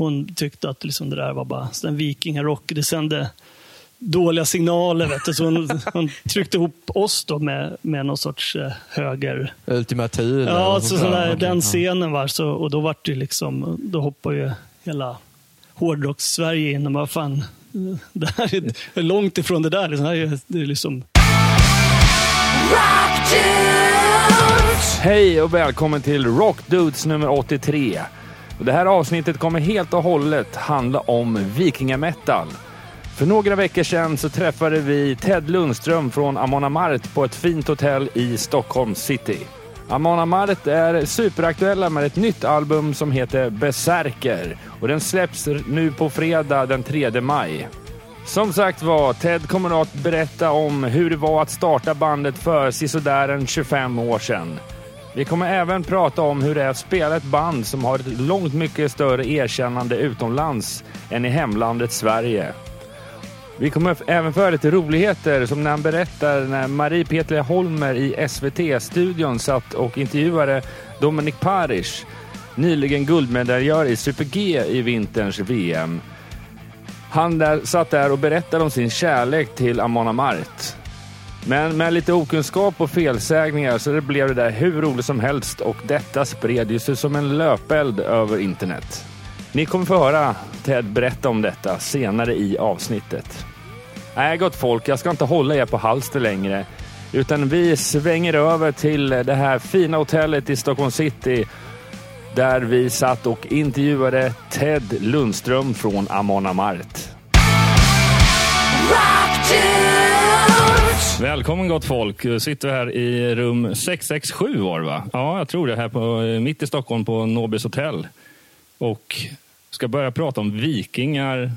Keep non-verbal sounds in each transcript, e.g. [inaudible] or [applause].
hon tyckte att liksom det där var bara en vikingarock. Det sände dåliga signaler. Vet du. Så hon, [laughs] hon tryckte ihop oss då med, med någon sorts eh, höger... Ultima Thule? Ja, så, så där, den scenen var så, och då var det liksom, då hoppade ju hela hårdrocks-Sverige in och vad fan, det här är långt ifrån det där. Liksom. Det, här är, det är liksom... Hej och välkommen till Rock Dudes nummer 83. Det här avsnittet kommer helt och hållet handla om vikingametal. För några veckor sedan så träffade vi Ted Lundström från Amon Amarth på ett fint hotell i Stockholm city. Amon Amarth är superaktuella med ett nytt album som heter Berserker och den släpps nu på fredag den 3 maj. Som sagt var, Ted kommer att berätta om hur det var att starta bandet för sisådär en 25 år sedan. Vi kommer även prata om hur det är att spela ett band som har ett långt mycket större erkännande utomlands än i hemlandet Sverige. Vi kommer även föra lite roligheter som när han berättar när Marie Petle Holmer i SVT-studion satt och intervjuade Dominic Parish, nyligen guldmedaljör i Super-G i vinterns VM. Han där, satt där och berättade om sin kärlek till Amon Amart. Men med lite okunskap och felsägningar så det blev det där hur roligt som helst och detta spred ju sig som en löpeld över internet. Ni kommer få höra Ted berätta om detta senare i avsnittet. Nej, gott folk, jag ska inte hålla er på halster längre. Utan vi svänger över till det här fina hotellet i Stockholm city där vi satt och intervjuade Ted Lundström från Amon Amarth. Välkommen gott folk. Jag sitter här i rum 667 var det va? Ja, jag tror det. Här på, mitt i Stockholm på Nobis hotell. Och ska börja prata om vikingar.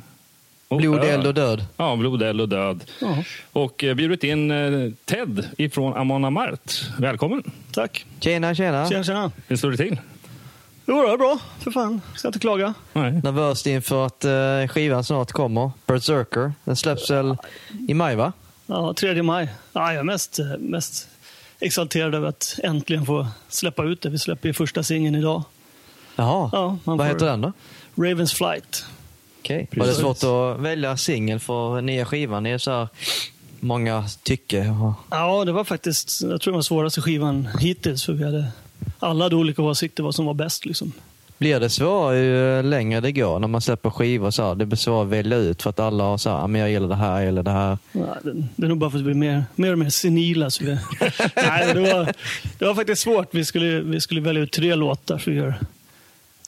och Blod, eld och död. Ja, blod, eld och död. Ja, Och eh, bjudit in eh, Ted ifrån Amon Amarth. Välkommen. tack. Tjena, tjena. Tjena, tjena. Hur står det till? Jo, det är bra. För fan. Ska inte klaga. Nej. Nervöst inför att skivan snart kommer. Berserker. Den släpps väl i maj, va? Ja, 3 maj. Ja, jag är mest, mest exalterad över att äntligen få släppa ut det. Vi släpper ju första singeln idag. Jaha. Ja, Vad heter den då? Ravens Flight. Okej. Var det svårt att välja singel för nya skivan? Det är så här många tycke. Ja, det var faktiskt, jag tror det var svåraste skivan hittills. För vi hade, alla hade olika åsikter vad som var bäst. Liksom. Blir det svårare ju längre det går när man släpper skivor? Så här, det blir svårare att välja ut för att alla har så här, "Ja, men jag gillar det här, jag gillar det här. Ja, det, det är nog bara för att vi blir mer, mer och mer senila. Så vi, [laughs] nej, det, var, det var faktiskt svårt. Vi skulle, vi skulle välja ut tre låtar. För vi gör,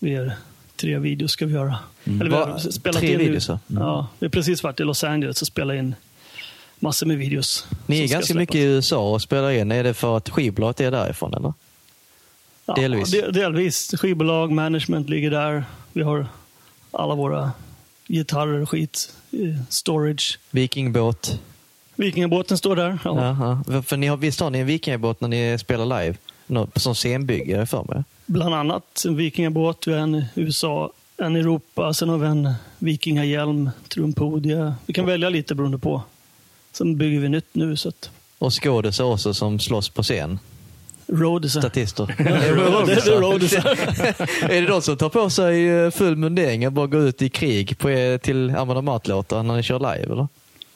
vi gör tre videos ska vi göra. Eller vi har Va- spelat tre in videos, ja. Mm. Ja, vi har precis varit i Los Angeles och spelat in massor med videos. Ni är ganska mycket i USA och spelar in. Är det för att skivbolaget är därifrån eller? Ja, delvis. del- delvis. Skivbolag, management ligger där. Vi har alla våra gitarrer och skit. Storage. Vikingbåt. Vikingabåten står där. Ja. Jaha. För- ni har, visst har ni en vikingabåt när ni spelar live? Som scenbygge, det för mig. Bland annat en vikingabåt, vi har en USA, en Europa, sen har vi en vikingahjälm, trumpodie. Vi kan välja lite beroende på. Sen bygger vi nytt nu, så att Och skådisar också som slåss på scen. Roadies. Statister. Ja, det [laughs] är. Det de som tar på sig eh, full mundering och bara går ut i krig på, er- till Amanda Mat-låtar när ni kör live? Eller?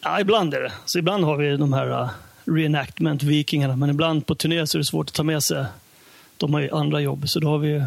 Ja, ibland är det. Så ibland har vi de här uh, reenactment-vikingarna, men ibland på turné så är det svårt att ta med sig. De har ju andra jobb, så då har vi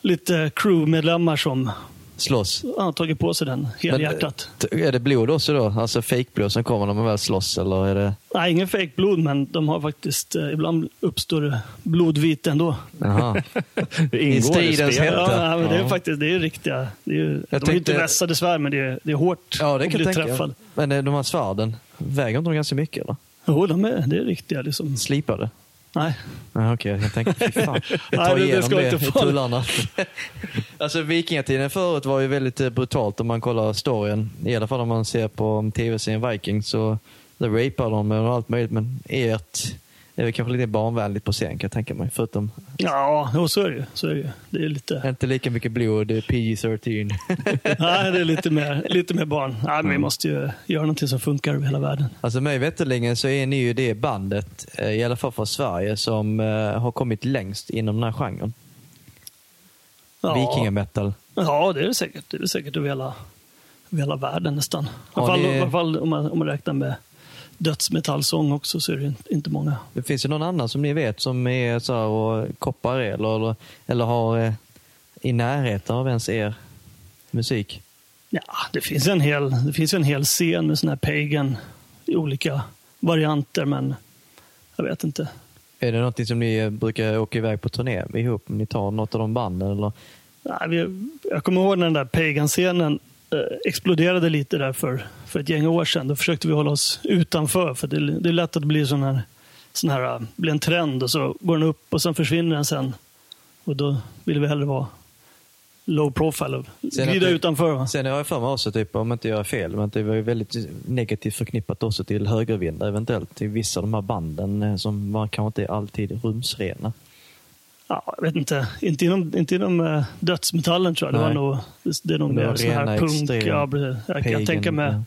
lite crewmedlemmar som Slåss? har tagit på sig den helhjärtat. Är det blod också då? Alltså fejkblod som kommer när man väl slåss? Eller är det... Nej, ingen fake blod, men de har faktiskt, eh, ibland uppstår blodvit ändå. Jaha. [laughs] Det ingår stridens spelet. hetta. Ja, det är Ja. faktiskt det är riktiga. Det är, ju- de är tänkte- inte vässade svärd, men det är, det är hårt Ja, det att bli träffad. Men eh, de här svärden, väger inte de ganska mycket? Eller? Jo, de är, det är riktiga. Liksom. Slipade? Nej, Ja, Okej, jag tänkte fy fan. [laughs] Jag Nej, tar det- det igenom det, inte i tullarna. [laughs] alltså vikingatiden förut var ju väldigt eh, brutalt om man kollar storyn. I alla fall om man ser på tv-serien Vikings så där rapar de och allt möjligt. Men ert är väl kanske lite barnvänligt på scen kan jag tänka mig. Förutom ja, jo, så är det. Så är det, det är lite, inte lika mycket blod, det är PG-13. [laughs] nej, det är lite mer, lite mer barn. Nej, men vi Mm. måste ju göra någonting som funkar över hela världen. Alltså mig veterligen så är ni ju det bandet, eh, i alla fall från Sverige, som eh, har kommit längst inom den här genren. Ja. Vikingametal. Ja, det är det säkert. Det är det säkert över hela, över hela världen nästan. I alla fall, ni- om, man, om man räknar med dödsmetallsång också så är det inte- många. Det finns ju någon annan som ni vet som är så här och koppar eller, eller, eller har eh, i närheten av ens er musik? Ja, det finns en hel, det finns en hel scen med sån här pagan i olika varianter, men jag vet inte. Är det någonting som ni eh, brukar åka iväg på turné ihop? Ni tar något av de banden? Eller? Nej, vi, jag kommer ihåg den där pagan-scenen exploderade lite där för, för ett gäng år sedan. Då försökte vi hålla oss utanför, för det, det är lätt att det blir sån här, sån här, eh, blir en trend och så går den upp och sen försvinner den sen. Och då vill vi hellre vara low profile och glida det- utanför. va? Sen har jag för mig också, typ, om inte jag är fel, men det var ju väldigt negativt förknippat också till högervindar eventuellt. Till vissa av de här banden eh, som var kanske inte alltid rumsrena. Ja, jag vet inte. Inte inom, inte inom uh, dödsmetallen tror jag. Det, var nog, det, är nog mer sån här punk. Ja, jag kan tänka mig. ja.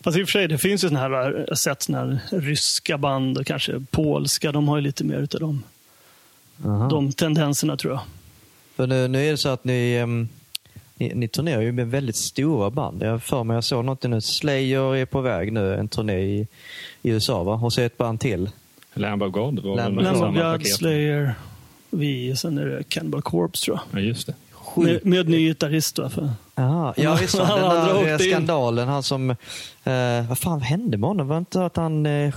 Fast i och för sig, det finns ju såna här, jag har sett såna här ryska band och kanske polska. De har ju lite mer utav de, Aha. de tendenserna tror jag. För nu, nu är det så att ni, ehm, ni, ni turnerar ju med väldigt stora band. Jag för mig, jag såg något nu. Slayer är på väg nu, en turné i, i USA va? Och så ett band till. Lamb of God var Lamb of Lamb samma of God, paket. Slayer, vi, sen är det Cannibal Corpse tror jag. Ja, just det. Med, med ny gitarrist va? För, Aha, ja, visst var [laughs] Han den där eh, skandalen. Han som, eh, vad fan hände med honom? Var det inte att han eh,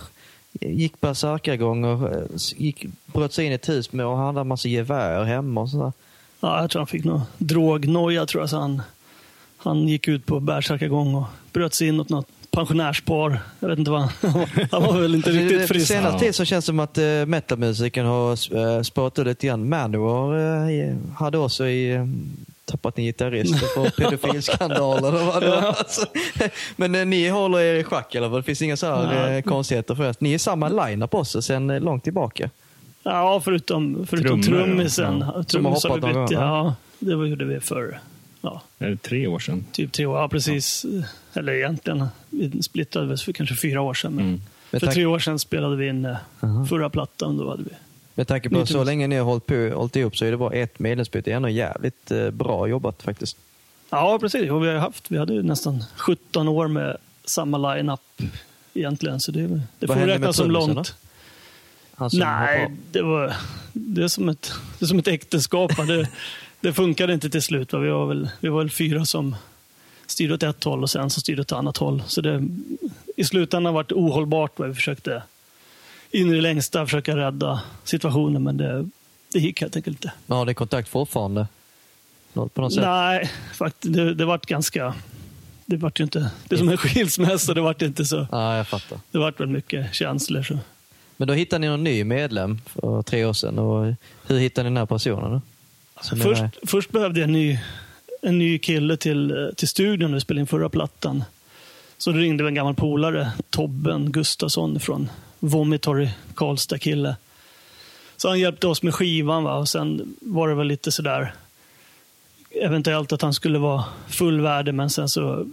gick bärsärkagång och eh, gick, bröt sig in i ett hus med och han hade en massa gevär hemma och sådär. ja, jag tror han fick någon drognoja tror jag. Så han, han gick ut på bärsärkagång och bröt sig in åt något pensionärspar. Jag vet inte vad [laughs] han var väl inte riktigt frisk. Senaste Ja. tid så känns det som att uh, metalmusiken har uh, spårat ur lite grann. Manowar uh, hade också i, eh, tappat en gitarrist på [laughs] pedofilskandaler och vad det. Alltså, [laughs] men eh, ni håller er i schack fall. Det finns inga så här konstigheter för er. Ni är samma line-up också sen eh, långt tillbaka. Ja, förutom, förutom trummisen. ja. Som har Trummis har vi bytt, ja. Det var, gjorde vi för ja, Är det tre år sedan? typ tre år. Ja, precis. Eller egentligen, vi splittrades för kanske fyra år sedan. Men Mm. För tanke- tre år sedan spelade vi in Aha. förra plattan. Då hade vi. med tanke på så länge ni har hållit, på, hållit ihop så är det bara ett medlemsbyte. Det är ändå jävligt eh, bra jobbat faktiskt. Ja, precis. Och vi har haft, vi hade ju nästan 17 år med samma line-up egentligen. Så det, det får räknas som långt. Som Nej, det, var, det, är som ett, det är som ett äktenskap. Det, [laughs] det funkade inte till slut. Va? Vi, var väl, vi var väl fyra som styrde åt ett håll och sen som styrde åt ett annat håll. Så det, I slutändan var det ohållbart. Va? Vi försökte in i det längsta försöka rädda situationen, men det, det gick helt enkelt inte. Men har ni kontakt fortfarande? På något sätt? Nej, faktiskt, det, det vart ganska... Det vart ju inte... Det är som en skilsmässa. Det vart inte så... Ja, jag fattar. Det vart väl mycket känslor. Så. Men då hittade ni någon ny medlem för tre år sedan. Och hur hittade ni den här personen? Då? Ni Först, var- först behövde jag en ny, en ny kille till, till studion när vi spelade in förra plattan. Så då ringde en gammal polare, Tobben Gustafsson från Vomitory, Karlstad-kille. Så han hjälpte oss med skivan. Va? Och sen var det väl lite sådär, eventuellt att han skulle vara fullvärdig, men sen så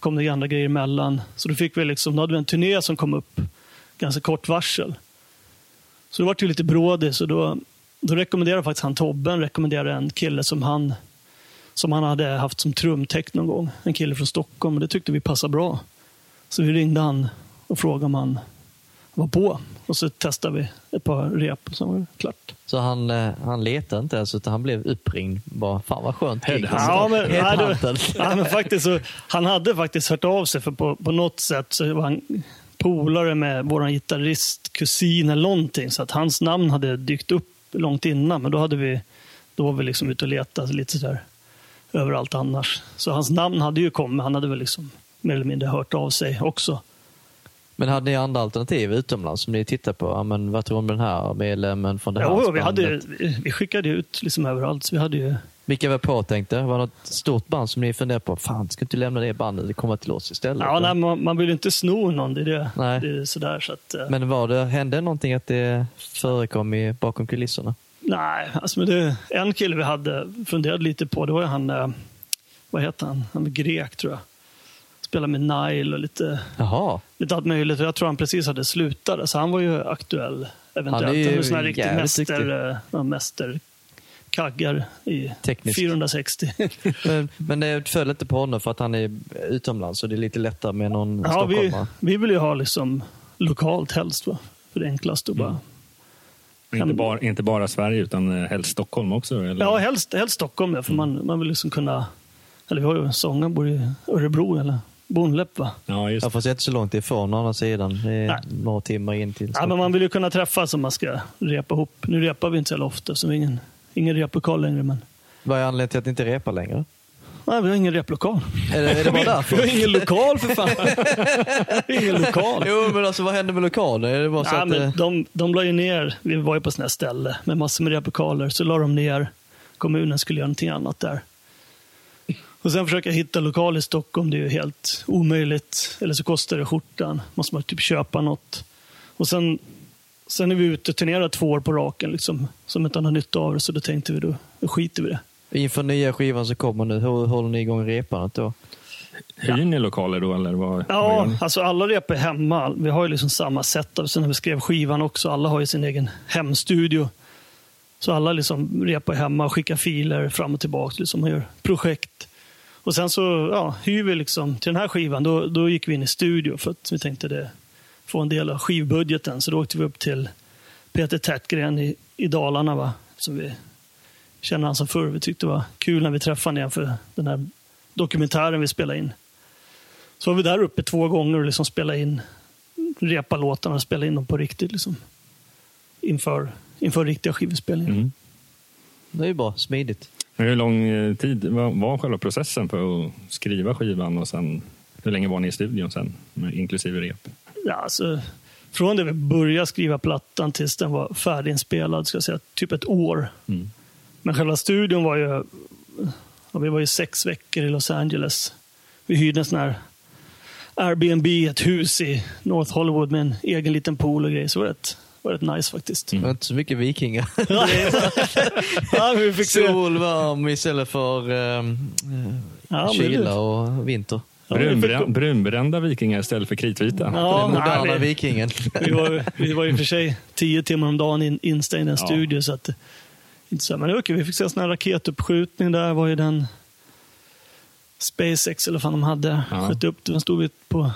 kom det andra grejer emellan. Så då fick vi liksom, då hade vi en turné som kom upp ganska kort varsel. Så det var ju lite brådis och då, då rekommenderade faktiskt han Tobben rekommenderade en kille som han, som han hade haft som trumtech någon gång. En kille från Stockholm och det tyckte vi passade bra. Så vi ringde han och frågade om han var på. Och så testade vi ett par rep och sen var det klart. Så han, eh, han letade inte ens, utan han blev uppringd. Bara, fan vad skönt. gig." Headhunted. Ja, men, nej, Headhunted. ja, men faktiskt så, han hade faktiskt hört av sig, för på, på något sätt så var han polare med vår gitarrist, kusin eller någonting. Så att hans namn hade dykt upp långt innan, men då, hade vi, då var vi liksom ute och letade lite sådär överallt annars. Så hans namn hade ju kommit, han hade väl liksom mer eller mindre hört av sig också. Men hade ni andra alternativ utomlands som ni tittade på? Ja, men vad tror du om den här medlemmen från det här Jo, vi, hade, vi, skickade ut liksom överallt. Så vi hade ju, Vilka var påtänkta? Var det något stort band som ni funderade på? Fan, ska inte lämna det bandet och komma till oss istället? ja, nej, man, man vill ju inte sno någon, det är, det. Nej. Det är sådär. Så att, eh, Men var det, hände någonting att det förekom i, bakom kulisserna? Nej, alltså men det, en kille vi hade funderat lite på, det var han, eh, vad heter han, han var grek tror jag. Spelade med Nile och lite, Jaha, lite allt möjligt. Jag tror han precis hade slutat, så han var ju aktuell. Eventuellt. Han är ju en sån här riktig mäster, ja, mäster kaggar i Tekniskt. 460. [laughs] Men, men det föll inte på honom för att han är utomlands och det är lite lättare med någon ja, vi, stockholmare. vi vill ju ha liksom lokalt helst. Va? För det är enklast att bara... Inte bara, inte bara Sverige utan eh, helst Stockholm också? Eller? Ja, helst, helst Stockholm. Ja, för man, man vill liksom kunna... Eller vi har ju sångaren bor i Örebro eller Bonläpp va? Ja, just Ja, fast det inte så långt ifrån å andra sidan. Det är Nej. några timmar in till Ja, men man vill ju kunna träffas om man ska repa ihop. Nu repar vi inte så ofta, så vi ingen, ingen replokal längre. Men... Vad är anledningen till att ni inte repar längre? Nej, vi har ingen replokal. Är det, är det bara [laughs] Vi därför? har ingen lokal för fan. [laughs] ingen lokal. Jo, men alltså vad händer med lokalen? Är det bara så Ja, att, men de, de la ju ner, vi var ju på sådana här ställe med massor med replokaler, så la de ner. Kommunen skulle göra någonting annat där. Och sen försöka hitta lokal i Stockholm, det är ju helt omöjligt. Eller så kostar det skjortan. Måste man typ köpa något. Och sen, sen är vi ute och turnerar två år på raken, liksom, som inte har nytta av det. Så då tänkte vi, då, då skiter vi det. inför nya skivan som kommer nu, hur håller ni igång repandet då? Hyr ni lokaler då eller vad, vad Ja, ni? alltså alla rep är hemma. Vi har ju liksom samma setup sen när vi skrev skivan också. Alla har ju sin egen hemstudio. Så alla liksom repar hemma och skickar filer fram och tillbaka. Liksom och gör projekt. Och sen så ja, hyr vi liksom till den här skivan. Då, då gick vi in i studio för att vi tänkte det få en del av skivbudgeten. Så då åkte vi upp till Peter Tätgren i, i Dalarna. Va? Som vi känner han som förr. Vi tyckte det var kul när vi träffade honom för den här dokumentären vi spelade in. Så var vi där uppe två gånger och liksom spelade in, repa låtarna och spela in dem på riktigt. Liksom. Inför, inför riktiga skivspelningar. Mm. Det är ju bra, smidigt. Men hur lång eh, tid var, var själva processen för att skriva skivan och sen hur länge var ni i studion sen, inklusive rep? Ja, alltså, från det vi började skriva plattan tills den var färdiginspelad, ska jag säga, typ ett år. Mm. Men själva studion var ju, ja, vi var ju sex veckor i Los Angeles. Vi hyrde en sån här Airbnb, ett hus i North Hollywood med en egen liten pool och grejer. Så det var rätt, var rätt nice faktiskt. Det var inte så mycket vikingar. [laughs] ja, vi fick. [laughs] Sol, varm istället för um, Ja, kyla det- och vinter. Ja, vi fick- Brunbrän, brunbrända vikingar istället för kritvita? Ja, Den moderna vikingen. Vi var, vi var ju för sig tio timmar om dagen in, instängda i en Ja. studio. Så att, inte så, men det var kul. Vi fick se en sån här raketuppskjutning där. var ju den SpaceX eller vad de hade. Ja. Sköt upp den. stod vi på,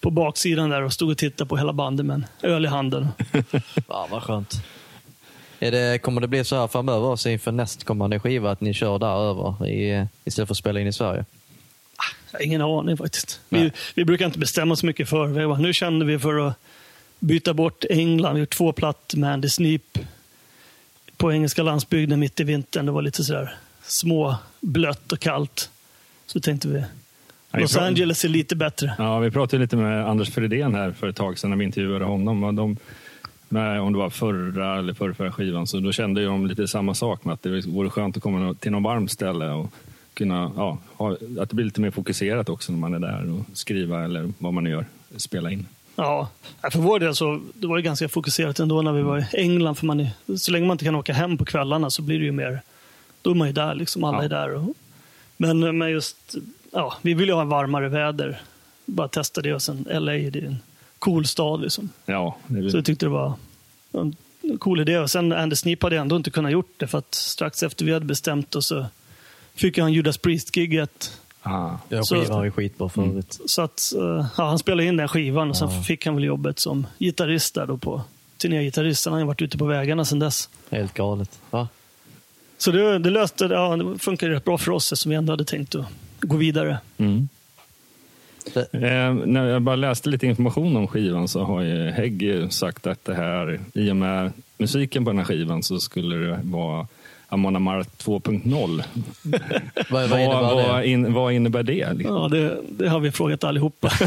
på baksidan där och stod och tittade på hela bandet med en öl i handen. [laughs] Ja, vad skönt. Är det, kommer det bli så här framöver också inför nästkommande skiva att ni kör där över i, istället för att spela in i Sverige? Jag har ingen aning faktiskt. Vi, vi brukar inte bestämma så mycket va. Nu kände vi för att byta bort England. Vi gjort två plattor med Andy Sneap på engelska landsbygden mitt i vintern. Det var lite sådär små, blött och kallt. Så tänkte vi, Los Angeles är lite bättre. Ja, vi pratade lite med Anders Fredén här för ett tag sedan när vi intervjuade honom. Och de, med, om det var förra eller förra, förra skivan, så då kände de lite samma sak med att det vore skönt att komma till något varmt ställe och kunna, ja, ha, att det blir lite mer fokuserat också när man är där och skriva eller vad man nu gör, spela in. Ja, för vår del så det var det ganska fokuserat ändå när vi var i England. För man är, så länge man inte kan åka hem på kvällarna så blir det ju mer, då är man ju där liksom, alla Ja. är där. Och, men, men just, ja, vi vill ju ha varmare väder. Bara testa det och sen LA, det är en cool stad liksom. Ja, Så jag tyckte det var en cool idé. Och sen Andy Sneap hade ändå inte kunnat gjort det för att strax efter vi hade bestämt oss så fick han Judas Priest-gigget. ah, Ja, Så- skivan var ju skitbra förut. Så att, eh, ja, han spelade in den skivan och sen Ja. fick han väl jobbet som gitarrist där då på turnégitarrist. Han har varit ute på vägarna sedan dess. Helt galet. Va? Så det, det löste, ja, det funkade rätt bra för oss eftersom vi ändå hade tänkt att gå vidare. mm. Eh, när jag bara läste lite information om skivan så har ju Hägg sagt att det här, i och med musiken på den här skivan så skulle det vara Amon Amarth 2.0. vad, vad Vad, innebär vad, det? in, vad innebär det? liksom? Ja, det, det har vi frågat allihopa. [laughs]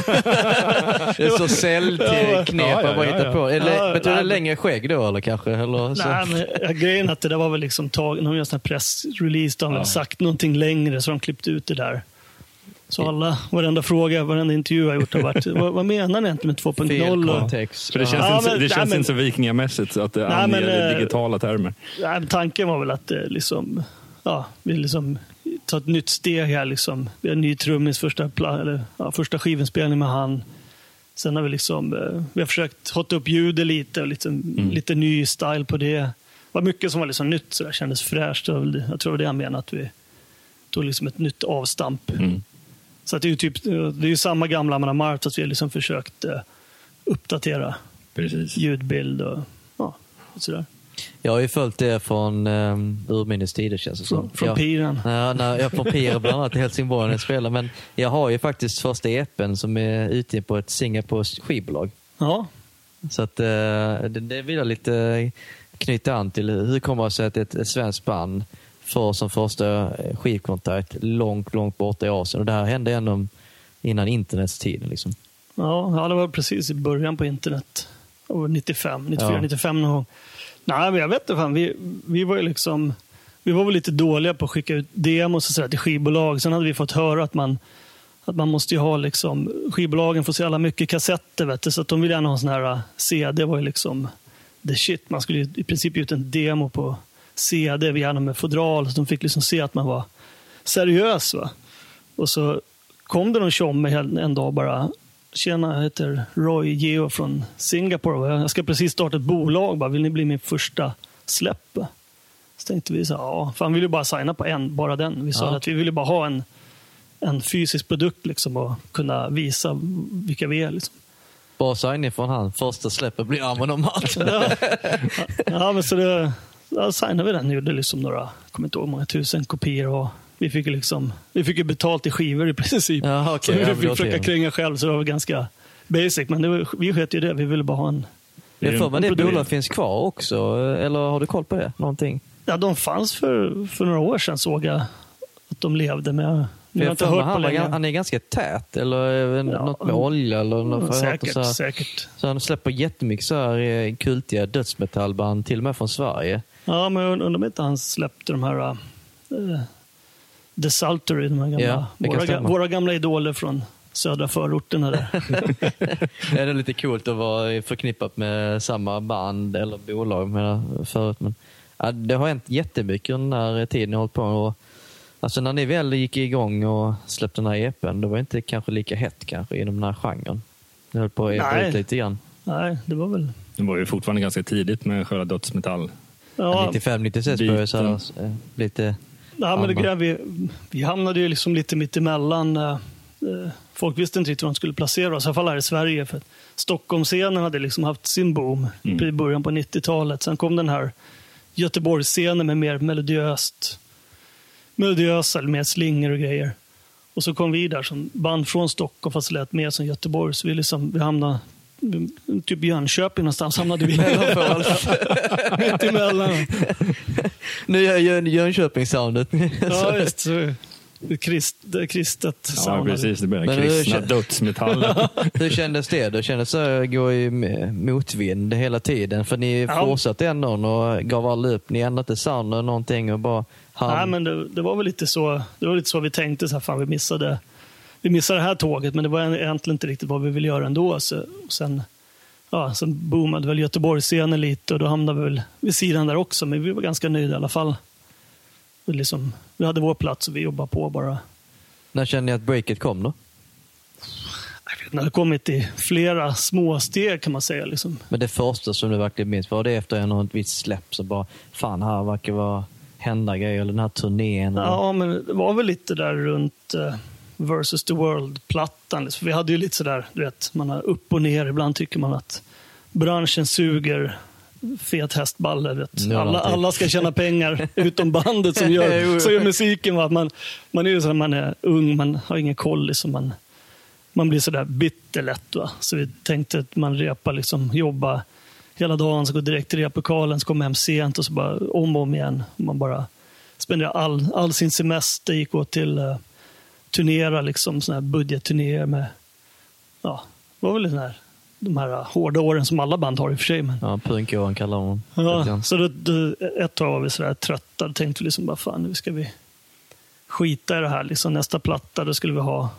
Det är så säljknep Ja, ja, hitta ja. på. Eller, Ja, betyder det längre skägg då eller kanske? Eller så? Nej, men ja, grejen är att det där var väl liksom tag, de gör en pressrelease, de har Ja. sagt någonting längre så de klippt ut det där. Så alla, varenda fråga, varenda intervju jag har gjort har varit, [laughs] vad, vad menar ni egentligen med Fel 2.0? Och- kontext. För det känns, Ja, inte, men- det nej, känns men- inte så vikingamässigt att det Nej, anger men, eh, digitala termer. Nej, tanken var väl att det liksom, ja, vi liksom tar ett nytt steg här. Liksom. Vi har en ny trummis, första, eller, ja, första skivinspelning med han. Sen har vi liksom, eh, vi har försökt hotta upp ljudet lite och liksom, lite ny style på det. var mycket som var liksom nytt, så det kändes fräscht. Det det- Jag tror det var det jag menade, att vi tog liksom ett nytt avstamp. Mm. Så att det är ju typ, det är ju samma gamla Amanda Mart, att vi har liksom försökt eh, uppdatera Precis. ljudbild och ja, och sådär. Jag har ju följt det från um, urminnes tider känns det som. Från, från jag, piren. Ja, när jag får Pir bland annat i Helsingborg när jag spelar. Men jag har ju faktiskt första EPen som är ute på ett Singapores skivbolag. Ja, Så att, eh, det, det vill jag lite knyta an till. Hur kommer det sig att ett, ett svenskt band får som första skivkontakt långt, långt borta i Asien? Och det här hände ändå innan internets tid. Liksom. Ja, det var precis i början på internet. Det var 95, 94, Ja. 95 någon gång. Nej, men jag vet inte. Fan, vi, vi var ju liksom... Vi var väl lite dåliga på att skicka ut demos och sådär till skivbolag. Sen hade vi fått höra att man, att man måste ju ha liksom... Skivbolagen får så jävla mycket kassetter, vet du, så att de vill gärna ha en sån här uh, CD. var ju liksom the shit. Man skulle ju i princip ge ut en demo på CD, gärna med fodral, så de fick liksom se att man var seriös. Va? Och så kom det någon tjomme en dag bara. Tjena, jag heter Roy Geo från Singapore. Jag ska precis starta ett bolag. Bara, vill ni bli min första släpp? Så tänkte vi så ja, för han ville bara signa på en, bara den. Vi sa Ja. att vi ville bara ha en, en fysisk produkt liksom, och kunna visa vilka vi är. Liksom. Bra signing från han. Första släppet blir Mart. [laughs] Ja, ja men så det, ja, signade vi den. Gjorde liksom några, jag kommer inte ihåg många tusen kopior. Och vi fick ju liksom, vi fick betalt i skivor i princip. Ja, okej. så vi fick då försöka kränga själv, så det var ganska basic. Men var, vi sket ju det. Vi ville bara ha en... Jag får mig det bolaget finns kvar också. Eller har du koll på det? Någonting? Ja, de fanns för, för några år sedan såg jag att de levde. Men jag, För har inte för hört på han, var, länge. han är ganska tät. Eller Ja. något med olja. Eller något, för säkert, så, här, säkert. så han släpper jättemycket så här eh, kultiga dödsmetallband. Till och med från Sverige. Ja, men jag undrar om inte han släppte de här... Uh, The Saltery, de här gamla, Ja, våra, ga- våra gamla idoler från södra förorterna där. [laughs] Ja, det är lite coolt att vara förknippat med samma band eller bolag med förut. Men, ja, det har hänt jättemycket under den här tiden jag hållit på. Och, alltså, när ni väl gick igång och släppte den här EPn, det var inte kanske lika hett kanske inom den här genren. Det höll på att ut lite grann. Nej, det var väl... Det var ju fortfarande ganska tidigt med själva dödsmetall. Ja, 95-96 Biten. började så eh, lite... Ja, men det, grejen, vi, vi hamnade ju liksom lite mitt emellan. eh, eh, Folk visste inte riktigt var de skulle placera oss, i alla fall här i Sverige. För Stockholmsscenen hade liksom haft sin boom Mm. i början på 90-talet. Sen kom den här Göteborgsscenen med mer melodiöst, melodiösa, eller mer slingor och grejer. Och så kom vi där som band från Stockholm, fast lät mer som Göteborg. Så vi, liksom, vi hamnade typ Jönköping någonstans hamnade vi. [laughs] mitt emellan. Nu gör jag Jönköping-soundet. Ja, just är krist, det är kristet Ja, sound. precis. Det Men hur kristna kän- dödsmetallen. [laughs] Hur kändes det? Det kändes att gå i motvind hela tiden. För ni Ja. fortsatte ändå och gav aldrig upp. Ni ändrade inte sound eller någonting och bara hann. Nej, men det, det var väl lite så, det var lite så vi tänkte. Så här, fan, vi, missade, vi missade det här tåget, men det var egentligen inte riktigt vad vi ville göra ändå. Så, sen, ja, sen boomade väl Göteborgsscenen lite och då hamnade vi väl vid sidan där också. Men vi var ganska nöjda i alla fall. Vi, liksom, vi hade vår plats och vi jobbade på bara. När kände ni att breaket kom då? Jag vet, när det kommit i flera små steg kan man säga. Liksom. Men det första som du verkligen minns, var det efter en något visst släpp så bara, fan här verkar vara hända grejer, eller den här turnén. eller- Ja, men det var väl lite där runt uh, Versus the World-plattan. Vi hade ju lite sådär, du vet, man har upp och ner. Ibland tycker man att branschen suger fet hästballe. Alla, typ. alla ska tjäna pengar, [laughs] utom bandet som gör, [laughs] som gör musiken. Va? Man, man är ju så när man är ung, man har ingen koll. Liksom. Man, man blir sådär bitterlätt. Va? Så vi tänkte att man repar, liksom, jobba hela dagen, så går direkt till replokalen, så kommer hem sent och så bara om och om igen. Man bara spenderar all, all sin semester, gick åt till uh, turnera, liksom, såna här budgetturnéer med, ja, det var väl den här, de här hårda åren som alla band har i och för sig. Men, Ja, punkåren kallar. Lite ja, så då, då, ett tag var vi sådär trötta, då tänkte vi liksom bara fan, nu ska vi skita i det här. Liksom, nästa platta, då skulle vi ha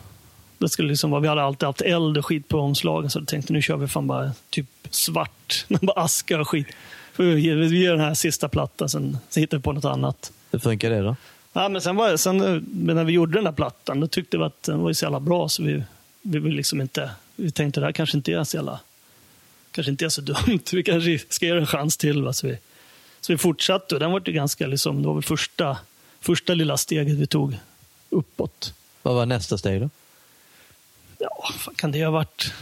det skulle liksom vara, vi hade alltid haft eld och skit på omslagen så jag tänkte nu kör vi fan bara typ svart. [laughs] bara aska och skit. För vi, ger den här sista plattan, sen, sen hittar vi på något annat. Hur funkar det då? Ja, men sen, var, sen eh, när vi gjorde den här plattan, då tyckte vi att den var så jävla bra så vi, vi vill liksom inte, vi tänkte det här kanske inte är så jävla, kanske inte är så [laughs] dumt. Vi kanske ska ge en chans till. Va? Så vi Så vi fortsatte och den var ju ganska, liksom, det var väl första, första lilla steget vi tog uppåt. Vad var nästa steg då? Ja, vad kan det ha varit?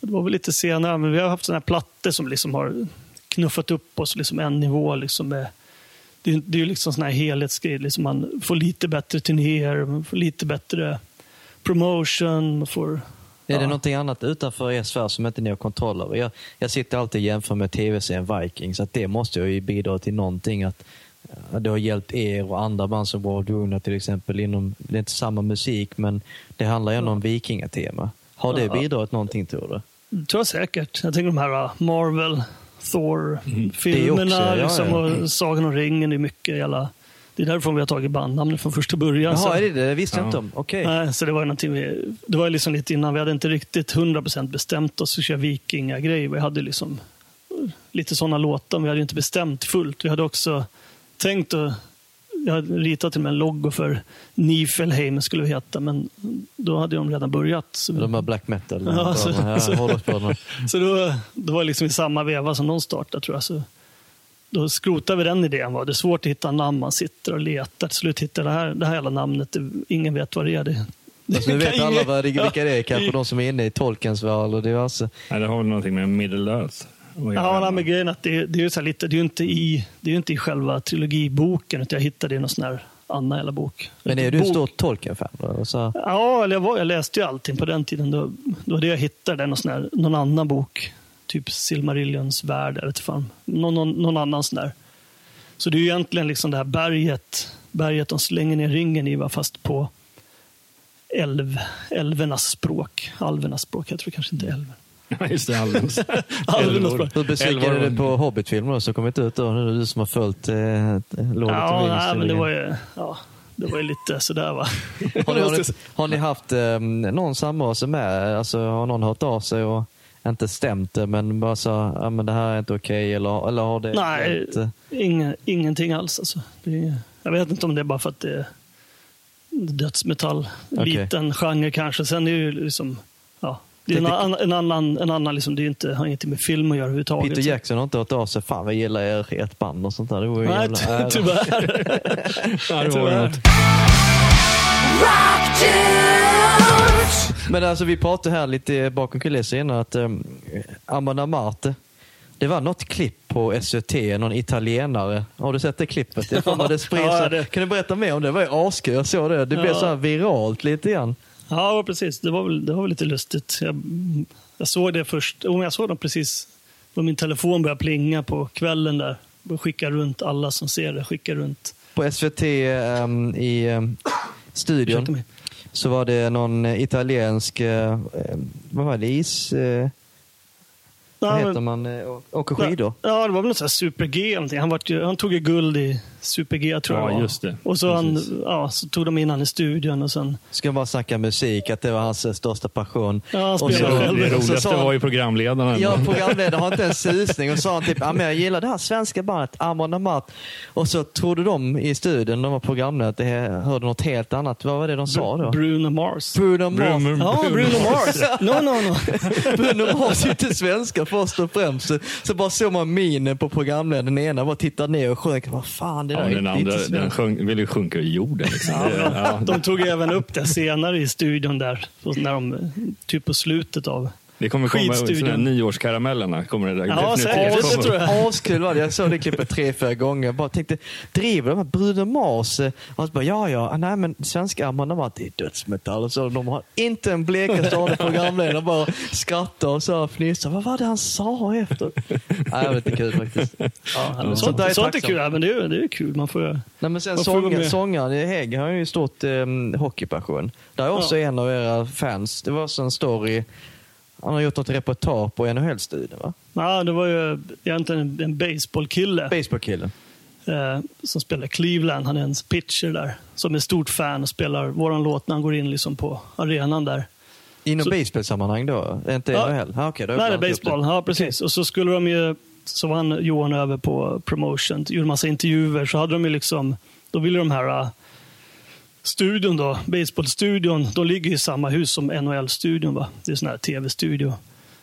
Det var väl lite senare, men vi har haft sådana här plattor som liksom har knuffat upp oss liksom en nivå. Liksom med, det, är- det ju liksom sån här helhetsgrej. Liksom man får lite bättre turnéer, man får lite bättre promotion. Man får, Är det ja. någonting annat utanför er sfär som inte ni har kontroll över? Jag, jag sitter alltid och jämför med tv-serien Vikings, att det måste ju bidra till någonting. Att ja, det har hjälpt er och andra band som World Wounded till exempel. Inom, det är inte samma musik, men det handlar ju ändå om vikingatema. Har det Ja. bidragit någonting tror du? Det tror jag säkert. Jag tänker de här Marvel, Det Thor-filmerna ja, liksom, ja. och Sagan om ringen. Det är mycket jävla... Det är därifrån vi har tagit bandnamnet från första början. Så- Jaha, är det det? Visste jag Ja. inte om. Okej. Nej, så det var ju någonting vi, det var liksom lite innan. Vi hade inte riktigt 100% bestämt oss för att köra vikingagrejer. Vi hade liksom lite sådana låtar, men vi hade inte bestämt fullt. Vi hade också tänkt att jag ritat till och med en logo för Nifelheim skulle vi heta, men då hade de redan börjat. Så, De här black metal. Ja, så- ja, så- så då, det var liksom i samma veva som de startade tror jag. Så då skrotade vi den idén. Var det är svårt att hitta namn, man sitter och letar. Till slut hittar det här, det här jävla namnet. Det, ingen vet vad det är. Det, [laughs] Alltså, nu vet alla vad det, vilka det är, kanske Ja. de som är inne i Tolkiens värld och diverse. Nej, det har väl någonting med Middle Earth. Ja, nej, men grejen att det, det är ju så här lite, det är ju inte i, det är inte i själva trilogiboken, utan jag hittade det i någon sån här annan jävla bok. Men är du en stor Tolkien-fan? Så, Ja, eller jag, var, jag läste ju allting på den tiden. Då, då var det jag hittade, någon, sån här, någon annan bok. Typ Silmarillons värld, eller fan. Någon, någon, någon annan sån där. Så det är ju egentligen liksom det här berget, berget de slänger ner ringen i, fast på älv, älvernas språk. Alvernas språk, jag tror kanske inte älver. Just det. [laughs] Språk. hur besviken är du på Hobbit-filmer som kommit ut då? Nu är det du som har följt eh, Lord Ja, of the nej, men det Rings. var ju, ja, det var ju lite sådär va. [laughs] har, ni, har, ni, [laughs] har ni haft eh, någon samröre med? Alltså, har någon hört av sig och inte stämt det, men bara så, ja, men det här är inte okej, eller, eller har det Nej, eh, Inge, ingenting alls. Alltså. Det är, jag vet inte om det är bara för att det är dödsmetall. Okej. Liten genre kanske. Sen är det ju liksom... Ja, det är en, annan, en annan, en annan liksom, det är inte, har ingenting med film att göra överhuvudtaget. Peter Jackson har inte hört av sig. Fan, vad gillar er ert band och sånt där. Det vore ju Nej, jävla tyvärr. [laughs] Ja, det var ju något. Men alltså vi pratade här lite bakom kulisser innan att um, Amanda Marte, det var något klipp på SVT, någon italienare. Har du sett det klippet? Jag får mig [laughs] det sprids. Ja, det- Kan du berätta mer om det? Det var ju askul. Jag såg det. Det blev Ja. så här viralt lite grann. Ja, precis. Det var väl, det var väl lite lustigt. Jag, jag såg det först. Men jag såg dem precis då min telefon började plinga på kvällen där. Jag skickar runt alla som ser det. Skickar runt. På SVT um, i um, studion så var det någon eh, italiensk, uh, vad var det, is... Uh, vad heter men- man? Åker skidor? Ja, det var väl något super-G. Han, vart ju, han tog ju guld i super-G tror jag Ja, var. just det. Och så, han, ja, så tog de in han i studion och sen... Ska bara snacka musik, att det var hans eh, största passion. Ja, han Och så- själv. Det så roligaste sa han- var ju programledaren. Ja, programledaren har inte en susning och sa han typ, jag gillar det här svenska bandet Amon Amat. Och så trodde de i studion, de var programledare, att det hörde något helt annat. Vad var det de sa då? Bruno Mars. Bruno Mars. Bruno- Ja, Bruno Mars. No, no, no. [laughs] Bruno Mars är inte svenska först och främst. Så, så bara såg man minen på programledaren. Den ena bara tittade ner och sjönk. Vad fan, det där Ja, den andra den sjönk, ville ju sjunka i jorden. Liksom. Ja. De tog även upp det senare i studion där. När de, typ på slutet av... Det kommer komma nyårskaramellerna. Kommer det där Ja, definitivt säkert. komma. Det tror jag. Askul var det. Jag såg det klippet tre, fyra gånger. Jag bara tänkte, driver de här Bruno Mars? eh, Och så bara, ja, ja, nej men svenska Amanda Mart, det är dödsmetall. Och så de har inte en blekaste aning programledare. bara skrattar och så fnissar. Vad var det han sa efter? [laughs] Nej, det var lite kul faktiskt. Ja, Sånt där är sånt är kul. Ja, men det är, det är kul. Man får, Nej, men sen med? sångaren i Hägg har ju stort eh, hockeypassion. Där är också Ja. en av era fans. Det var också en story. Han har gjort något reportage på NHL-studion, va? ja, det var ju egentligen en, baseballkille. Baseballkillen. eh, som spelar Cleveland. Han är en pitcher där. Som är stort fan och spelar våran låt när han går in liksom på arenan där. Inom Så- baseballsammanhang då? Inte Ja. NHL? Ah, okay, då Nej, det är baseball. Ja, precis. Och så skulle de ju, så var han Johan över på promotion, gjorde massa intervjuer. Så hade de ju liksom, då ville de här uh, studion då, baseballstudion, de ligger i samma hus som NHL-studion. Va? Det är sån här tv-studio.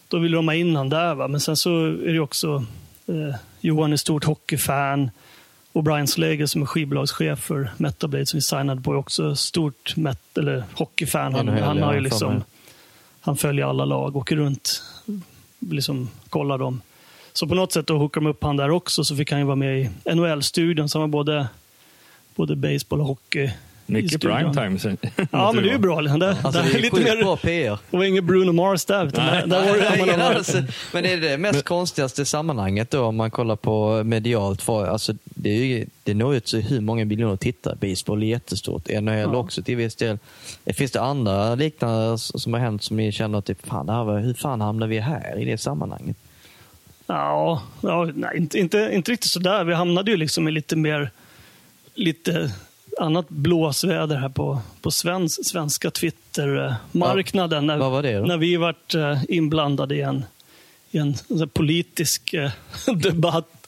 Då ville de ha in han där, va? men sen så är det också eh, Johan är stort hockeyfan. Och Brian Slager som är skivbolagschef för Metal Blade som vi signade på är också stort met eller hockeyfan. Han, NHL, han, har ju liksom, han följer alla lag, åker runt, liksom kollar dem. Så på något sätt då hookade de upp han där också så fick han ju vara med i NHL-studion. Så han var både, både baseball och hockey. Mycket primetime. sen- Ja, [laughs] men det är ju bra. Det, Alltså, det det är är lite mer, bra PR. det var ingen Bruno Mars där. Där, där var det Mars. alltså, men är det det mest konstigaste sammanhanget då om man kollar på medialt? För, alltså, det, är ju, det når ut till hur många miljoner tittare. Baseball är jättestort. NHL Ja. också till viss del. Finns det andra liknande som har hänt som ni känner att typ, fan, det här var, hur fan hamnar vi här i det sammanhanget? Ja, ja nej, inte, inte, inte riktigt sådär. Vi hamnade ju liksom i lite mer lite annat blåsväder här på, på svens, svenska Twitter-marknaden. vad var det då? När vi vart eh, inblandade i en, i en politisk eh, [laughs] debatt.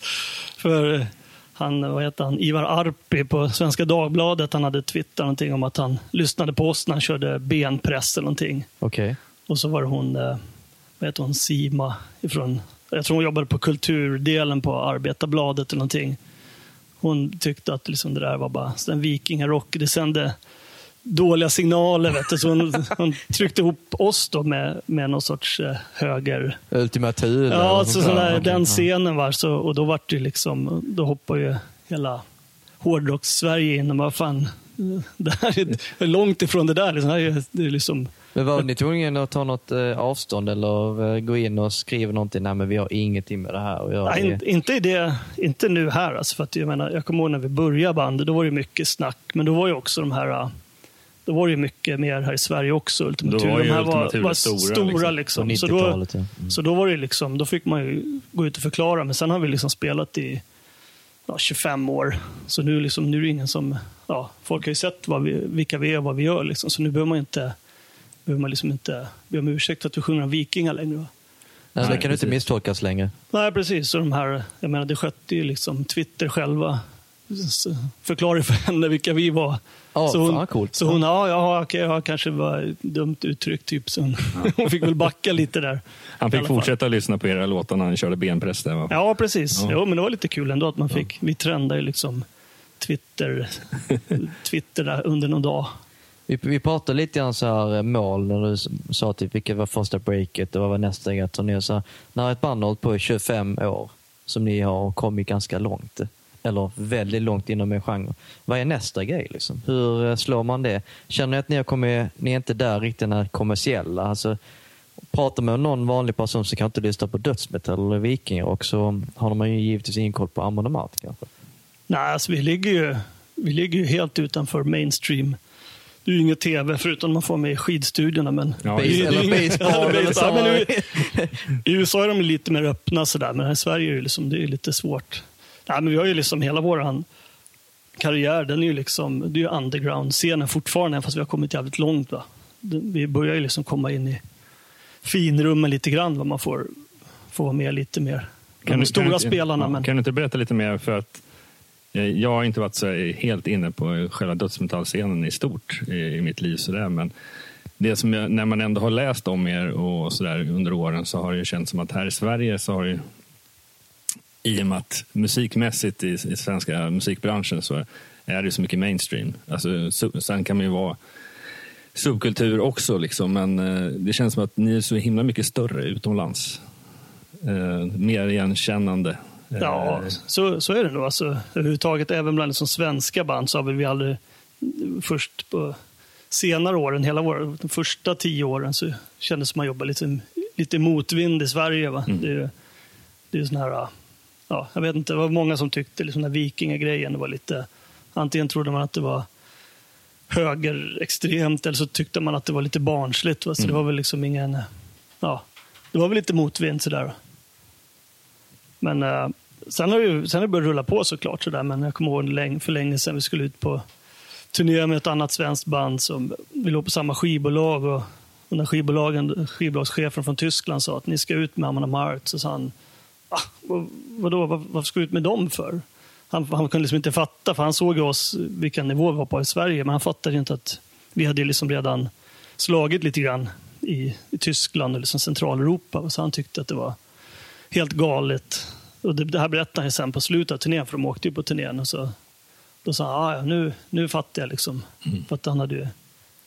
För eh, han, vad heter han, Ivar Arpi på Svenska Dagbladet, han hade twittrat någonting om att han lyssnade på oss när han körde benpress eller någonting. Okej. Och så var det hon, vad heter hon, Sima ifrån, jag tror hon jobbade på kulturdelen på Arbetarbladet eller någonting. Hon tyckte att liksom det där var bara en vikingarock. Det sände dåliga signaler. Vet du. Så hon, hon tryckte ihop oss då med, med någon sorts eh, höger... Ultima Thule? Ja, så sån där. den scenen var så, och då var det liksom, då hoppade ju hela hårdrocks-Sverige in och bara fan, det här är långt ifrån det där. Liksom. Det här är, det är liksom Men var ni tvungna att ta något eh, avstånd eller eh, gå in och skriva någonting? Nej, men vi har ingenting med det här att göra. Nej, inte, det, inte nu här. Alltså, för att jag, menar, jag kommer ihåg när vi började bandet, då var det mycket snack. Men då var ju också de här... äh, Då var det ju mycket mer här i Sverige också. Ultima Då var ju de här var, var stora, stora. liksom. liksom. Så, då, 90-talet, ja. Mm. så då var det liksom, då fick man ju gå ut och förklara. Men sen har vi liksom spelat i ja, 25 år. Så nu, liksom, nu är det ingen som... Ja, folk har ju sett vad vi, vilka vi är och vad vi gör. Liksom. Så nu behöver man inte, behöver man liksom inte be om ursäkt för att vi sjunger om vikingar längre. Va? Nej, det kan du inte precis. misstolkas längre. Nej, precis. Och de här, jag menar, det skötte ju liksom Twitter själva. Förklarade för henne vilka vi var. Ja, så hon, fan, coolt. Så hon, ja, ja okej, ja, kanske var dumt uttryckt. Typ. Så hon, [laughs] hon fick väl backa lite där. Han fick fortsätta lyssna på era låtar när han körde benpress. Där, va? Ja, precis. Ja. Jo, men det var lite kul ändå att man fick, vi trendade ju liksom Twitter, [laughs] Twitter där under någon dag. Vi, vi pratade lite grann så här eh, mål när du sa typ vilket var första breaket och vad var nästa grej. Så här, när ett band har hållit på i 25 år, som ni har kommit ganska långt, eller väldigt långt inom er genre. Vad är nästa grej? Liksom? Hur eh, slår man det? Känner ni att ni har kommit, ni är inte där riktigt när kommersiella? Alltså, pratar med någon vanlig person som kan inte lyssna på dödsmetall eller vikingar och så har man ju givetvis ingen koll på Amon kanske. Nej, alltså, vi, ligger ju, vi ligger ju helt utanför mainstream. Det är ju inget tv förutom man får med i skidstudierna. Men Ja, det det eller baseball eller baseball. I USA är de lite mer öppna sådär, men här i Sverige är det, liksom, det är lite svårt. Nej, men vi har ju liksom hela vår karriär, den är ju liksom, det är ju underground-scenen fortfarande, fast vi har kommit jävligt långt. Va? Vi börjar ju liksom komma in i finrummen lite grann, va? man får, får vara med lite mer. de du- stora inte- spelarna, ja, men Kan du inte berätta lite mer? för att Eh, jag har inte varit så helt inne på själva dödsmetallscenen i stort i, mitt liv. Sådär, men det som jag, när man ändå har läst om er och sådär under åren så har det ju känts som att här i Sverige så har det ju i och med att musikmässigt i, i svenska musikbranschen så är det så mycket mainstream. Alltså, sen kan man ju vara subkultur också, liksom, men eh, det känns som att ni är så himla mycket större utomlands. Eh, mer igenkännande. Eh, Ja, så, så är det nog. Alltså, överhuvudtaget, även bland liksom svenska band så har vi aldrig, först på senare åren, hela vår, de första tio åren, så kändes det man jobbade lite, lite motvind i Sverige. Va? Det, är- det är sån här, ja, jag vet inte, det var många som tyckte liksom den här vikingagrejen det var lite, antingen trodde man att det var högerextremt eller så tyckte man att det var lite barnsligt. Va? Så det var väl liksom ingen, ja, det var väl lite motvind sådär. Men uh, sen har det ju sen har det börjat rulla på såklart. Sådär. Men jag kommer ihåg för länge sedan vi skulle ut på turné med ett annat svenskt band. Som, vi låg på samma skivbolag. Och, och när skivbolagen, skivbolagschefen från Tyskland sa att ni ska ut med Amon Amart så sa han ah, vad, vadå, vad, varför ska du ut med dem för? Han, han kunde liksom inte fatta, för han såg ju oss, vilken nivå vi var på i Sverige, men han fattade inte att vi hade liksom redan slagit lite grann i, i Tyskland och liksom Centraleuropa. Så han tyckte att det var helt galet och det, det här berättade han sen på slutet av turnén, för de åkte ju på turnén. Och så, då sa han, "Ah, ja, nu, nu fattar jag. Liksom. För att han, hade, ju-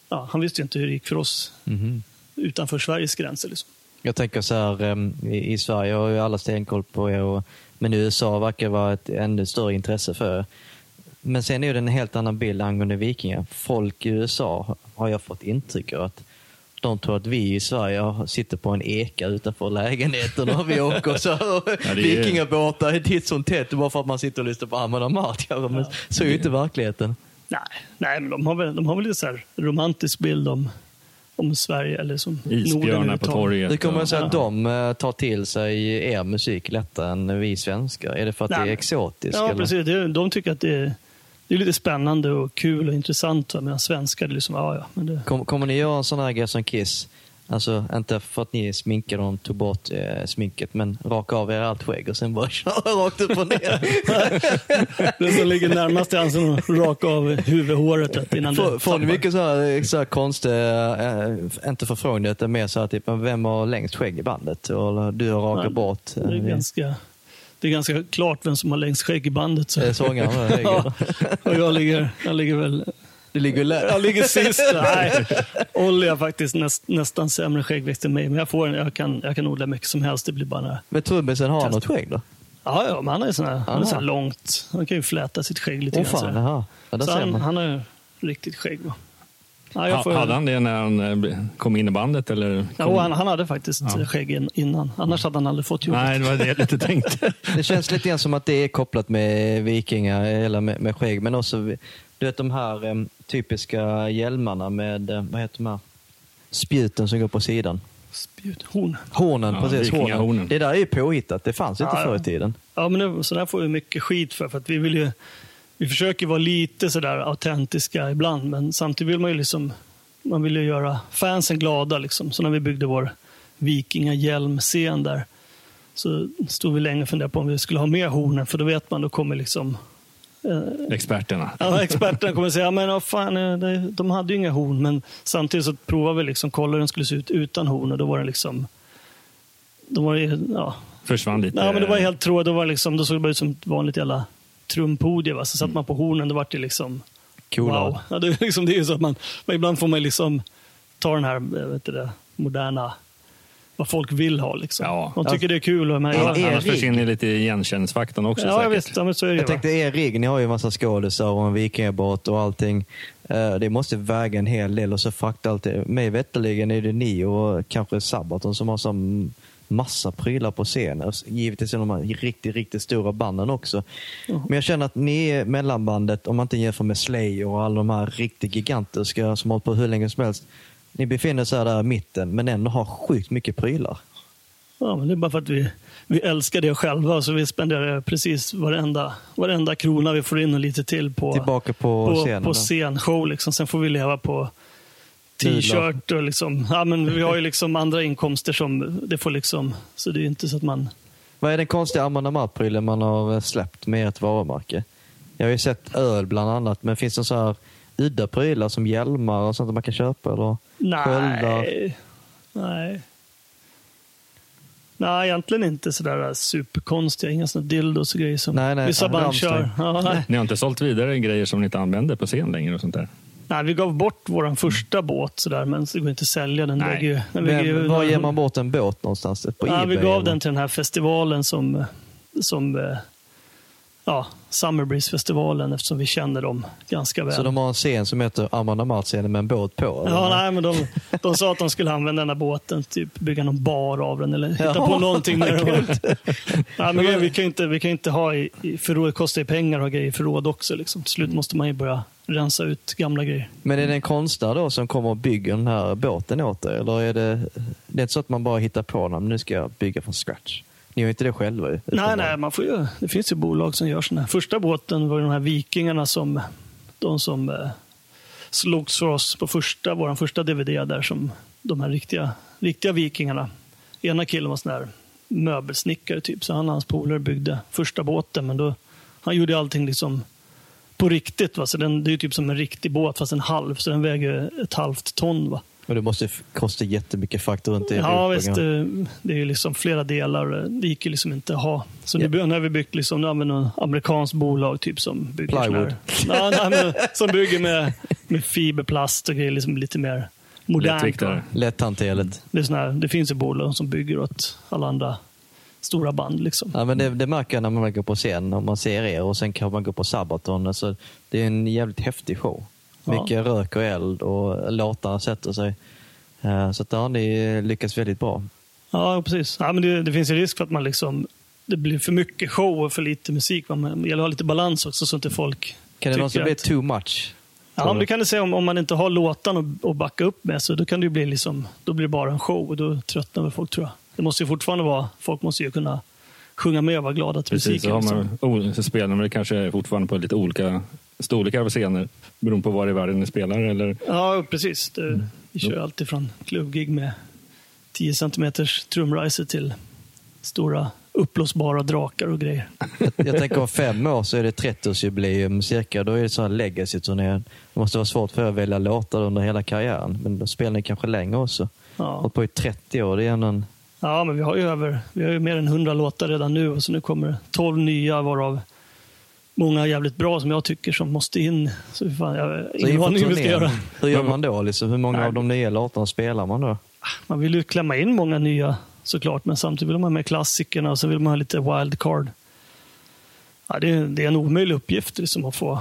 ja, han visste ju inte hur det gick för oss Mhm. utanför Sveriges gränser. Liksom. Jag tänker så här, em, i, i Sverige har ju alla stenkoll på er, och, men i USA verkar det vara ett ännu större intresse för er. Men sen är det en helt annan bild angående vikingar. Folk i USA har jag fått intryck av att de tror att vi i Sverige sitter på en eka utanför lägenheten och vi åker så [laughs] är- vikingabåtar titt som tätt bara för att man sitter och lyssnar på Amon Amarth. Ja, men så är ju inte verkligheten. Nej, nej men de har väl, de har väl lite så här romantisk bild om, om Sverige. Eller som Isbjörnar på torget. Hur kommer det sig att de eh, tar till sig er musik lättare än vi svenskar? Är det för att Nej, det är exotiskt? Ja, eller? precis. De tycker att det är, det är lite spännande och kul och intressant. Medan svenskar, det är liksom, ja, ja. Men det, Kom, kommer ni göra en sån här grej som Kiss? Alltså inte för att ni sminkade och tog bort eh, sminket, men raka av er allt skägg och sen bara [laughs] köra rakt upp och ner. [laughs] det som ligger närmast är att raka av huvudhåret innan Får, får ni mycket så här, så här konstiga, eh, inte förfrågningar, utan mer så här typ, vem har längst skägg i bandet? Eller du har rakat bort. eh, Det är, ganska, det är ganska klart vem som har längst skägg i bandet. Så. Är sångaren. där, [laughs] ja, och jag ligger, jag ligger väl Det ligger lä- jag ligger sist. [laughs] Nej, Olli har faktiskt näst, nästan sämre skäggväxt än mig. Men jag, får, en- jag, kan, jag kan odla mycket som helst. Det blir bara... Men trummisen har Testa. något skägg då? Ja, ja, men han är sån här, han är så här långt. Han kan ju fläta sitt skägg lite Åh grann. så fan, jaha. Ja, så han, han har ju riktigt skägg. Va? Ja, får, Hade han det när han eh, kom in i bandet? Eller ja, han, han hade faktiskt Ja. skägg in- innan. Annars hade han aldrig fått jobbet. Nej, det var det jag lite tänkte. [laughs] Det känns lite grann som att det är kopplat med vikingar, eller med, med skägg, men också du vet de här typiska hjälmarna med, eh, vad heter de här, spjuten som går på sidan. Spjut, horn. Hornen, Ja, precis. Hornen. Det där är ju påhittat, det fanns inte Ja, förr i ja. tiden. Ja, men det, så där får vi mycket skit för. för att vi, vill ju, vi försöker vara lite sådär autentiska ibland, men samtidigt vill man ju liksom man vill ju göra fansen glada. Liksom. Så när vi byggde vår vikingahjälm-scen där så stod vi länge och funderade på om vi skulle ha mer hornen, för då vet man, då kommer liksom Experterna. Ja, experterna kommer säga, men vad fan, eh, de hade ju inga horn. Men samtidigt så provade vi liksom, kolla hur den skulle se ut utan horn och då var den liksom, då var det, ja, Försvann lite. Nej, men det var helt tråd. Då, var liksom, då såg det bara ut som ett vanligt jävla trumpodie. Va? Så satt man på hornen, då var det liksom... Coolare. Wow. Ja, det, är liksom, det är så att man, men ibland får man liksom ta den här jag vet det, moderna, vad folk vill ha. Liksom. Ja. De tycker det är kul. Och, men, Ja, Annars försvinner lite igenkänningsfaktorn också ja, säkert. visst. Ja, men så är det Jag va? tänkte er rigg, ni har ju en massa skådisar och en vikingabåt och allting. Eh, Det måste väga en hel del och så frakta allt det. Mig veterligen är det ni och kanske Sabaton som har så massa prylar på scenen. Givetvis är de här riktigt, riktigt stora banden också. Men jag känner att ni är mellanbandet, om man inte jämför med Slayer och alla de här riktigt gigantiska som har hållit på hur länge som helst. Ni befinner er där i mitten men ändå har sjukt mycket prylar. Ja, men det är bara för att vi, vi älskar det själva. Så vi spenderar precis varenda, varenda krona vi får in och lite till på, Tillbaka på, på, scenen. på scenshow. Liksom. Sen får vi leva på. T-shirt och liksom, ja, men vi har ju [laughs] liksom andra inkomster som det får liksom, så det är inte så att man Vad är den konstiga Amon Amarth-prylen man har släppt med ert varumärke? Jag har ju sett öl bland annat, men finns det så här udda prylar som hjälmar och sånt man kan köpa? Eller sköldar? Nej. Nej. Nej, egentligen inte sådär superkonstiga. Inga sådana dildos och grejer som Nej, nej, vissa band kör. Ja, nej. Ni har inte sålt vidare grejer som ni inte använder på scen längre och sånt där? Nej, vi gav bort vår första båt sådär, men det går inte att sälja. Den Nej. ju, den väger ju Vem, var ger man bort en båt någonstans? På ja, Ebay? Vi gav eller? den till den här festivalen som, som eh, ja, Summer Breeze-festivalen eftersom vi känner dem ganska väl. Så de har en scen som heter Amon Amarth-scenen med en båt på? eller? Ja, nej, men de, de sa att de skulle använda den här båten, typ bygga någon bar av den eller hitta Jaha, på någonting med den. [laughs] Ja, men vi kan ju inte, vi kan ju inte ha i, i förråd, det kostar ju pengar att ha grejer i förråd också. Liksom. Till slut måste man ju börja rensa ut gamla grejer. Men är det en konstnär då som kommer och bygger den här båten åt er? Eller är det, det är inte så att man bara hittar på den, nu ska jag bygga från scratch? Ni gör inte det själva. Nej, nej, man får ju, det finns ju bolag som gör sådana. Första båten var de här vikingarna som, de som eh, slogs för oss på första, vår första DVD där som de här riktiga, riktiga vikingarna. Ena killen var sån här möbelsnickare typ, så han och hans polare byggde första båten, men då, han gjorde allting liksom på riktigt. Va? Så den, det är typ som en riktig båt fast en halv, så den väger ett halvt ton. Va? Och det måste kosta jättemycket frakt runt i Ja, visst. Det, det är ju liksom flera delar. Det gick ju liksom inte att ha. Så Ja. nu, nu har vi byggt liksom, nu använder något amerikanskt bolag typ som bygger Plywood. här- nej, men, [laughs] som bygger med, med fiberplast och grejer. Liksom lite mer modernt. Lätthanterligt. Det, här, det finns ju bolag som bygger åt alla andra stora band. Liksom. Ja, men det, det märker jag när man går på scen, om man ser er och sen kan man gå på Sabaton. Alltså, det är en jävligt häftig show. Ja. Mycket rök och eld och låtarna sätter sig. Eh, Så att, ja, ni lyckas väldigt bra. Ja, precis. Ja, men det, det finns ju risk för att man liksom, det blir för mycket show och för lite musik. Men Det gäller att ha lite balans också så inte folk Kan det någonsin bli too much? Ja, men det kan du säga om, om man inte har låtarna att, att backa upp med. Så då kan det ju bli liksom, då blir det bara en show och då tröttnar väl folk tror jag. Det måste ju fortfarande vara, folk måste ju kunna sjunga med och vara glada till Precis, så, musiken. har Liksom. man, oh, så spelar man det kanske fortfarande på lite olika storlekar av scener. Beroende på var i världen ni spelar. Eller, Ja, precis. Det, Mm. Vi kör alltid från klubbgig med 10 centimeters trumriser till stora uppblåsbara drakar och grejer. Jag, jag tänker om fem år så är det 30-årsjubileum cirka. Då är det sån här legacy-turné. Det måste vara svårt för er att välja låtar under hela karriären. Men då spelar ni kanske länge också. Ja. Hållit på i 30 år. Det är ändå en... Ja, men vi har ju över, vi har ju mer än 100 låtar redan nu och så nu kommer det 12 nya varav många jävligt bra som jag tycker som måste in. Så fan, jag ingen aning hur vi ska göra. Hur gör man då? Liksom? Hur många Nej. av de nya låtarna spelar man då? Man vill ju klämma in många nya såklart, men samtidigt vill man ha med klassikerna och så vill man ha lite wildcard. Ja, det, är, det är en omöjlig uppgift liksom, att få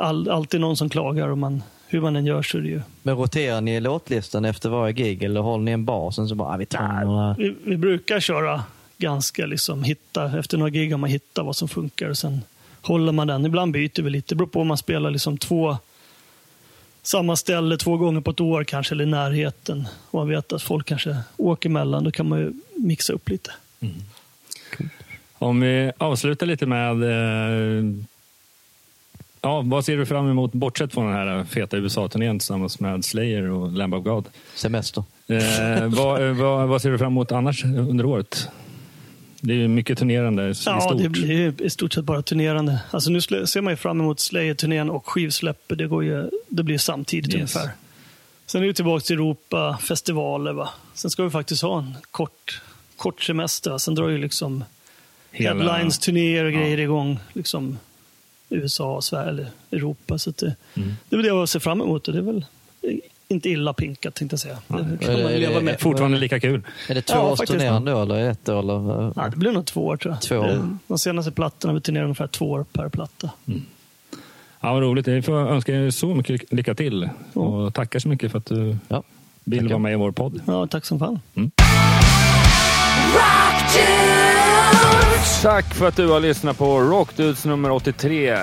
all, alltid någon som klagar. Och man, hur man än gör så är det ju... Men roterar ni låtlistan efter varje gig eller håller ni en bas och så bara, ah, vi tar några... Vi, vi brukar köra ganska liksom hitta, efter några gig har man hittat vad som funkar och sen håller man den. Ibland byter vi lite, det beror på om man spelar liksom två samma ställe två gånger på ett år kanske, eller i närheten. Och man vet att folk kanske åker emellan, då kan man ju mixa upp lite. om vi avslutar lite med eh, Ja, vad ser du fram emot bortsett från den här feta USA-turnén tillsammans med Slayer och Lamb of God? Semester. Eh, vad, eh, vad, vad ser du fram emot annars under året? Det är mycket turnerande i Ja, stort. det blir i stort sett bara turnerande. Alltså nu ser man ju fram emot Slayer-turnén och skivsläppet. Det, går ju, det blir samtidigt Yes. ungefär. Sen är vi tillbaka till Europa, festivaler. Va? Sen ska vi faktiskt ha en kort, kort semester. Va? Sen drar ju liksom Hela- headlines, turnéer och grejer igång. Liksom USA, Sverige eller Europa. Så det, Mm. det är väl det jag ser fram emot. Och det är väl inte illa pinkat tänkte jag säga. Det kan Är man leva det- med. Fortfarande lika kul. Är det Ja, två års faktiskt. turnerande då eller ett år? Eller? Ja, det blir nog två år tror jag. Två år. De senaste plattorna vi turnerar ungefär två år per platta. Ja, vad roligt. Jag får önska er så mycket lycka till. Och tackar så mycket för att du Ja. vill Tackar. vara med i vår podd. Ja, tack som fan. Tack för att du har lyssnat på Rockdudes nummer 83.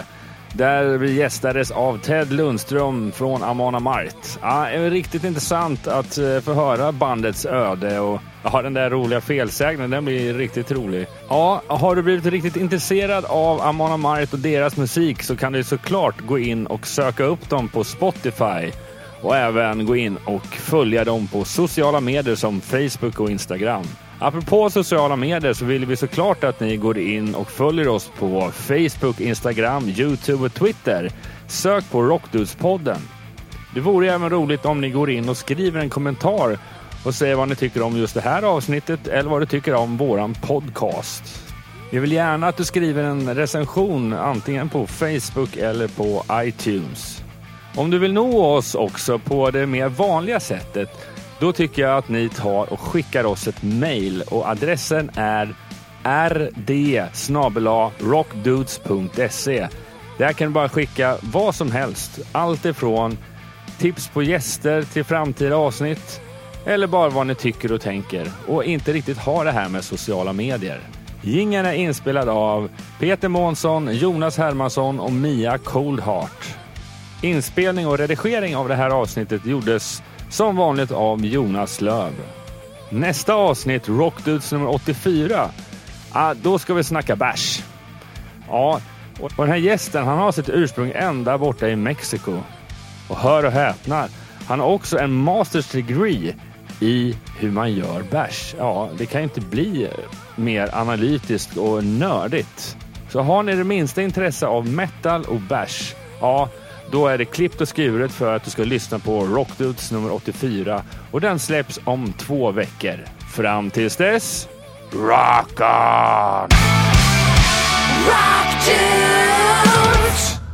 Där vi gästades av Ted Lundström från Amana Mart. Ja, det är riktigt intressant att eh, få höra bandets öde och ja, den där roliga felsägningen, den blir riktigt rolig. Ja, har du blivit riktigt intresserad av Amana Mart och deras musik så kan du såklart gå in och söka upp dem på Spotify och även gå in och följa dem på sociala medier som Facebook och Instagram. Apropå sociala medier så vill vi såklart att ni går in och följer oss på Facebook, Instagram, Youtube och Twitter. Sök på Rockdudespodden. Det vore även roligt om ni går in och skriver en kommentar och säger vad ni tycker om just det här avsnittet eller vad du tycker om våran podcast. Vi vill gärna att du skriver en recension antingen på Facebook eller på iTunes. Om du vill nå oss också på det mer vanliga sättet, då tycker jag att ni tar och skickar oss ett mail och adressen är rd rockdudes.se. Där kan du bara skicka vad som helst. Allt ifrån tips på gäster till framtida avsnitt eller bara vad ni tycker och tänker och inte riktigt har det här med sociala medier. Jingeln är inspelad av Peter Månsson, Jonas Hermansson och Mia Coldheart. Inspelning och redigering av det här avsnittet gjordes som vanligt av Jonas Löv. Nästa avsnitt, Rockdudes nummer 84, ah, då ska vi snacka bärs. Ja, och den här gästen han har sitt ursprung ända borta i Mexiko. Och hör och häpna, han har också en masters degree i hur man gör bärs. Ja, det kan ju inte bli mer analytiskt och nördigt. Så har ni det minsta intresse av metal och bärs, ja, då är det klippt och skuret för att du ska lyssna på Rockdudes nummer 84 och den släpps om två veckor. Fram tills dess, rock on! Rock Dudes.